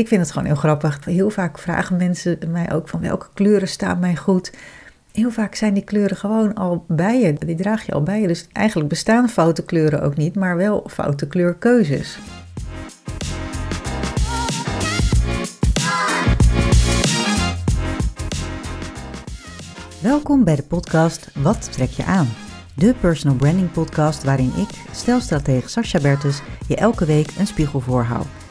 Ik vind het gewoon heel grappig. Heel vaak vragen mensen mij ook van welke kleuren staan mij goed. Heel vaak zijn die kleuren gewoon al bij je. Die draag je al bij je. Dus eigenlijk bestaan foute kleuren ook niet, maar wel foute kleurkeuzes. Welkom bij de podcast Wat trek je aan? De personal branding podcast waarin ik, stelstratege Sascha Bertus, je elke week een spiegel voorhoud.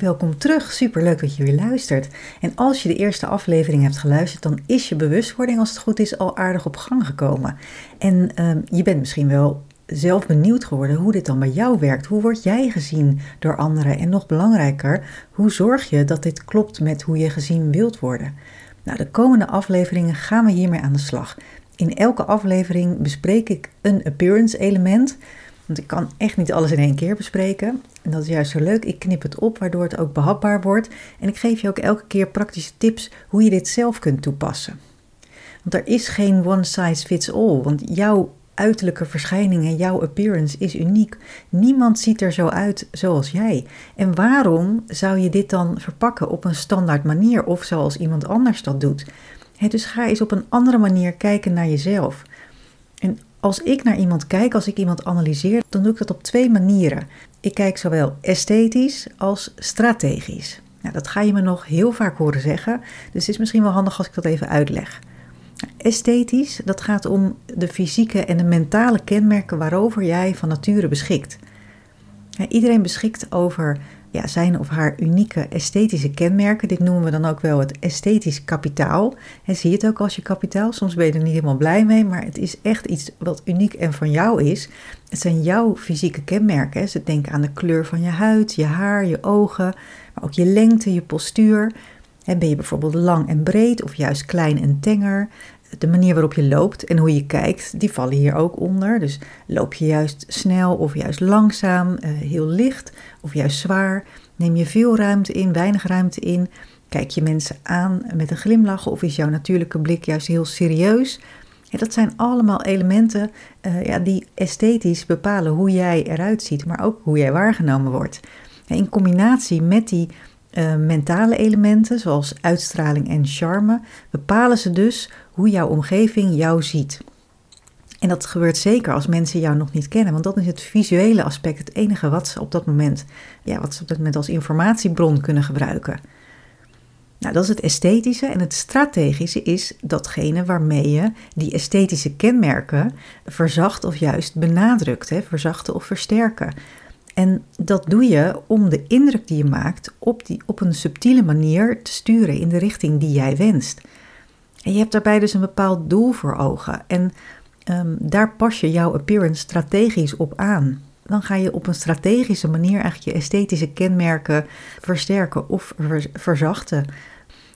Welkom terug. Super leuk dat je weer luistert. En als je de eerste aflevering hebt geluisterd, dan is je bewustwording, als het goed is, al aardig op gang gekomen. En ehm, je bent misschien wel zelf benieuwd geworden hoe dit dan bij jou werkt. Hoe word jij gezien door anderen? En nog belangrijker, hoe zorg je dat dit klopt met hoe je gezien wilt worden? Nou, de komende afleveringen gaan we hiermee aan de slag. In elke aflevering bespreek ik een appearance element. Want ik kan echt niet alles in één keer bespreken. En dat is juist zo leuk. Ik knip het op, waardoor het ook behapbaar wordt. En ik geef je ook elke keer praktische tips hoe je dit zelf kunt toepassen. Want er is geen one size fits all. Want jouw uiterlijke verschijning en jouw appearance is uniek. Niemand ziet er zo uit zoals jij. En waarom zou je dit dan verpakken op een standaard manier of zoals iemand anders dat doet? dus ga eens op een andere manier kijken naar jezelf. Als ik naar iemand kijk, als ik iemand analyseer, dan doe ik dat op twee manieren. Ik kijk zowel esthetisch als strategisch. Nou, dat ga je me nog heel vaak horen zeggen, dus het is misschien wel handig als ik dat even uitleg. Esthetisch, dat gaat om de fysieke en de mentale kenmerken waarover jij van nature beschikt. Iedereen beschikt over ja, zijn of haar unieke esthetische kenmerken. Dit noemen we dan ook wel het esthetisch kapitaal. En zie je het ook als je kapitaal. Soms ben je er niet helemaal blij mee, maar het is echt iets wat uniek en van jou is. Het zijn jouw fysieke kenmerken. Ze denken aan de kleur van je huid, je haar, je ogen, maar ook je lengte, je postuur. En ben je bijvoorbeeld lang en breed of juist klein en tenger? De manier waarop je loopt en hoe je kijkt, die vallen hier ook onder. Dus loop je juist snel of juist langzaam, eh, heel licht of juist zwaar? Neem je veel ruimte in, weinig ruimte in? Kijk je mensen aan met een glimlach of is jouw natuurlijke blik juist heel serieus? dat zijn allemaal elementen uh, ja, die esthetisch bepalen hoe jij eruit ziet, maar ook hoe jij waargenomen wordt. in combinatie met die uh, mentale elementen, zoals uitstraling en charme, bepalen ze dus hoe jouw omgeving jou ziet. En dat gebeurt zeker als mensen jou nog niet kennen, want dat is het visuele aspect, het enige wat ze op dat moment, ja, wat ze op dat moment als informatiebron kunnen gebruiken. Nou, dat is het esthetische en het strategische is datgene waarmee je die esthetische kenmerken verzacht of juist benadrukt, hè, verzachten of versterken. En dat doe je om de indruk die je maakt op, die, op een subtiele manier te sturen in de richting die jij wenst. Je hebt daarbij dus een bepaald doel voor ogen. En um, daar pas je jouw appearance strategisch op aan. Dan ga je op een strategische manier eigenlijk je esthetische kenmerken versterken of verzachten.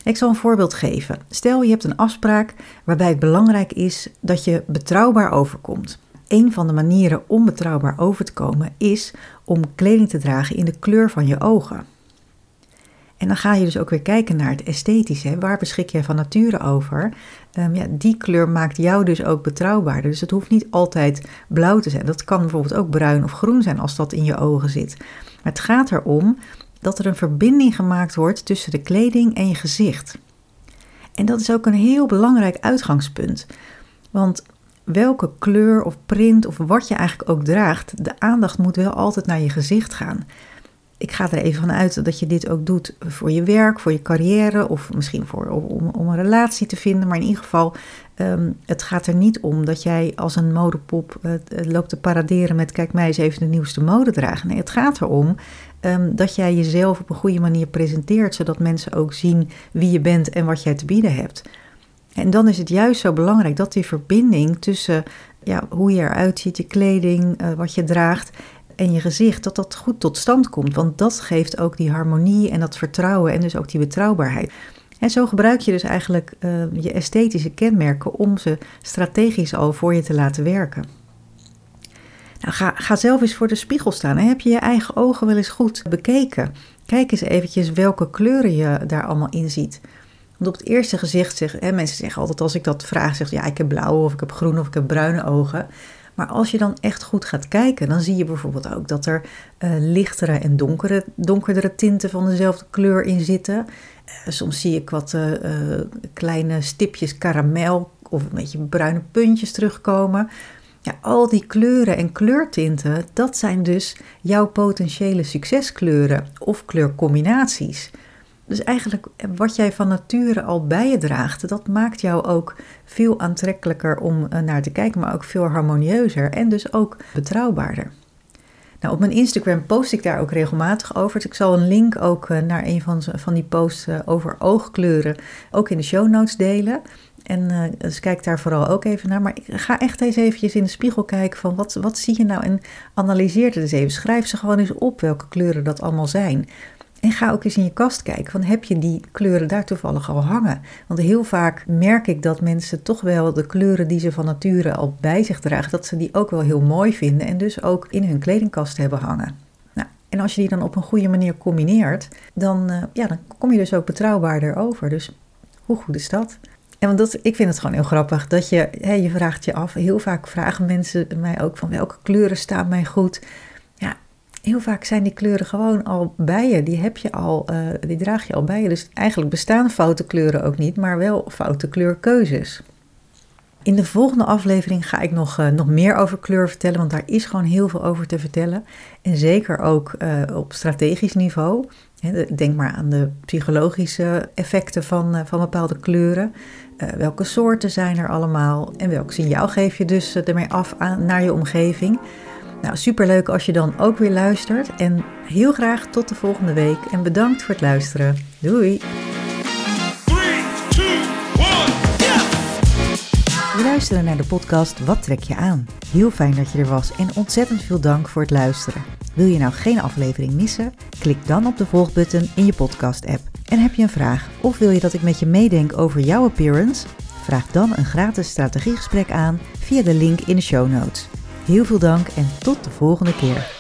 Ik zal een voorbeeld geven. Stel je hebt een afspraak waarbij het belangrijk is dat je betrouwbaar overkomt. Een van de manieren om betrouwbaar over te komen is om kleding te dragen in de kleur van je ogen. En dan ga je dus ook weer kijken naar het esthetische. Waar beschik jij van nature over? Um, ja, die kleur maakt jou dus ook betrouwbaarder. Dus het hoeft niet altijd blauw te zijn. Dat kan bijvoorbeeld ook bruin of groen zijn als dat in je ogen zit. Maar het gaat erom dat er een verbinding gemaakt wordt tussen de kleding en je gezicht. En dat is ook een heel belangrijk uitgangspunt. Want welke kleur of print of wat je eigenlijk ook draagt, de aandacht moet wel altijd naar je gezicht gaan ik ga er even van uit dat je dit ook doet voor je werk, voor je carrière of misschien voor, om, om een relatie te vinden. Maar in ieder geval, um, het gaat er niet om dat jij als een modepop uh, loopt te paraderen met kijk mij eens even de nieuwste mode dragen. Nee, het gaat erom um, dat jij jezelf op een goede manier presenteert, zodat mensen ook zien wie je bent en wat jij te bieden hebt. En dan is het juist zo belangrijk dat die verbinding tussen ja, hoe je eruit ziet, je kleding, uh, wat je draagt en je gezicht, dat dat goed tot stand komt. Want dat geeft ook die harmonie en dat vertrouwen en dus ook die betrouwbaarheid. En zo gebruik je dus eigenlijk uh, je esthetische kenmerken om ze strategisch al voor je te laten werken. Nou, ga, ga zelf eens voor de spiegel staan. Heb je je eigen ogen wel eens goed bekeken? Kijk eens eventjes welke kleuren je daar allemaal in ziet. Want op het eerste gezicht zeggen mensen zeggen altijd als ik dat vraag, zeg ja, ik heb blauwe of ik heb groene of ik heb bruine ogen. Maar als je dan echt goed gaat kijken, dan zie je bijvoorbeeld ook dat er uh, lichtere en donkere, donkerdere tinten van dezelfde kleur in zitten. Uh, soms zie ik wat uh, kleine stipjes karamel of een beetje bruine puntjes terugkomen. Ja, al die kleuren en kleurtinten, dat zijn dus jouw potentiële succeskleuren of kleurcombinaties. Dus eigenlijk wat jij van nature al bij je draagt, dat maakt jou ook veel aantrekkelijker om eh, naar te kijken, maar ook veel harmonieuzer en dus ook betrouwbaarder. Nou, op mijn Instagram post ik daar ook regelmatig over. Ik zal een link ook eh, naar een van, van die posts eh, over oogkleuren ook in de show notes delen. En dus kijk daar vooral ook even naar. Maar ga echt eens eventjes in de spiegel kijken van wat, wat zie je nou en analyseer het eens even. Schrijf ze gewoon eens op welke kleuren dat allemaal zijn. En ga ook eens in je kast kijken, van heb je die kleuren daar toevallig al hangen? Want heel vaak merk ik dat mensen toch wel de kleuren die ze van nature al bij zich dragen, dat ze die ook wel heel mooi vinden en dus ook in hun kledingkast hebben hangen. Nou, en als je die dan op een goede manier combineert, dan, uh, ja, dan kom je dus ook betrouwbaarder over. Dus hoe goed is dat? En want dat, ik vind het gewoon heel grappig dat je, je vraagt je af, heel vaak vragen mensen mij ook van welke kleuren staan mij goed heel vaak zijn die kleuren gewoon al bij je. Die heb je al, uh, die draag je al bij je. Dus eigenlijk bestaan foute kleuren ook niet, maar wel foute kleurkeuzes. In de volgende aflevering ga ik nog, uh, nog meer over kleur vertellen, want daar is gewoon heel veel over te vertellen. En zeker ook uh, op strategisch niveau. Denk maar aan de psychologische effecten van, van bepaalde kleuren. welke soorten zijn er allemaal en welk signaal geef je dus ermee af aan, naar je omgeving. Nou, superleuk als je dan ook weer luistert. En heel graag tot de volgende week. En bedankt voor het luisteren. Doei! We luisteren naar de podcast Wat trek je aan? Heel fijn dat je er was en ontzettend veel dank voor het luisteren. Wil je nou geen aflevering missen? Klik dan op de volgbutton in je podcast-app. En heb je een vraag of wil je dat ik met je meedenk over jouw appearance? Vraag dan een gratis strategiegesprek aan via de link in de show notes. Heel veel dank en tot de volgende keer.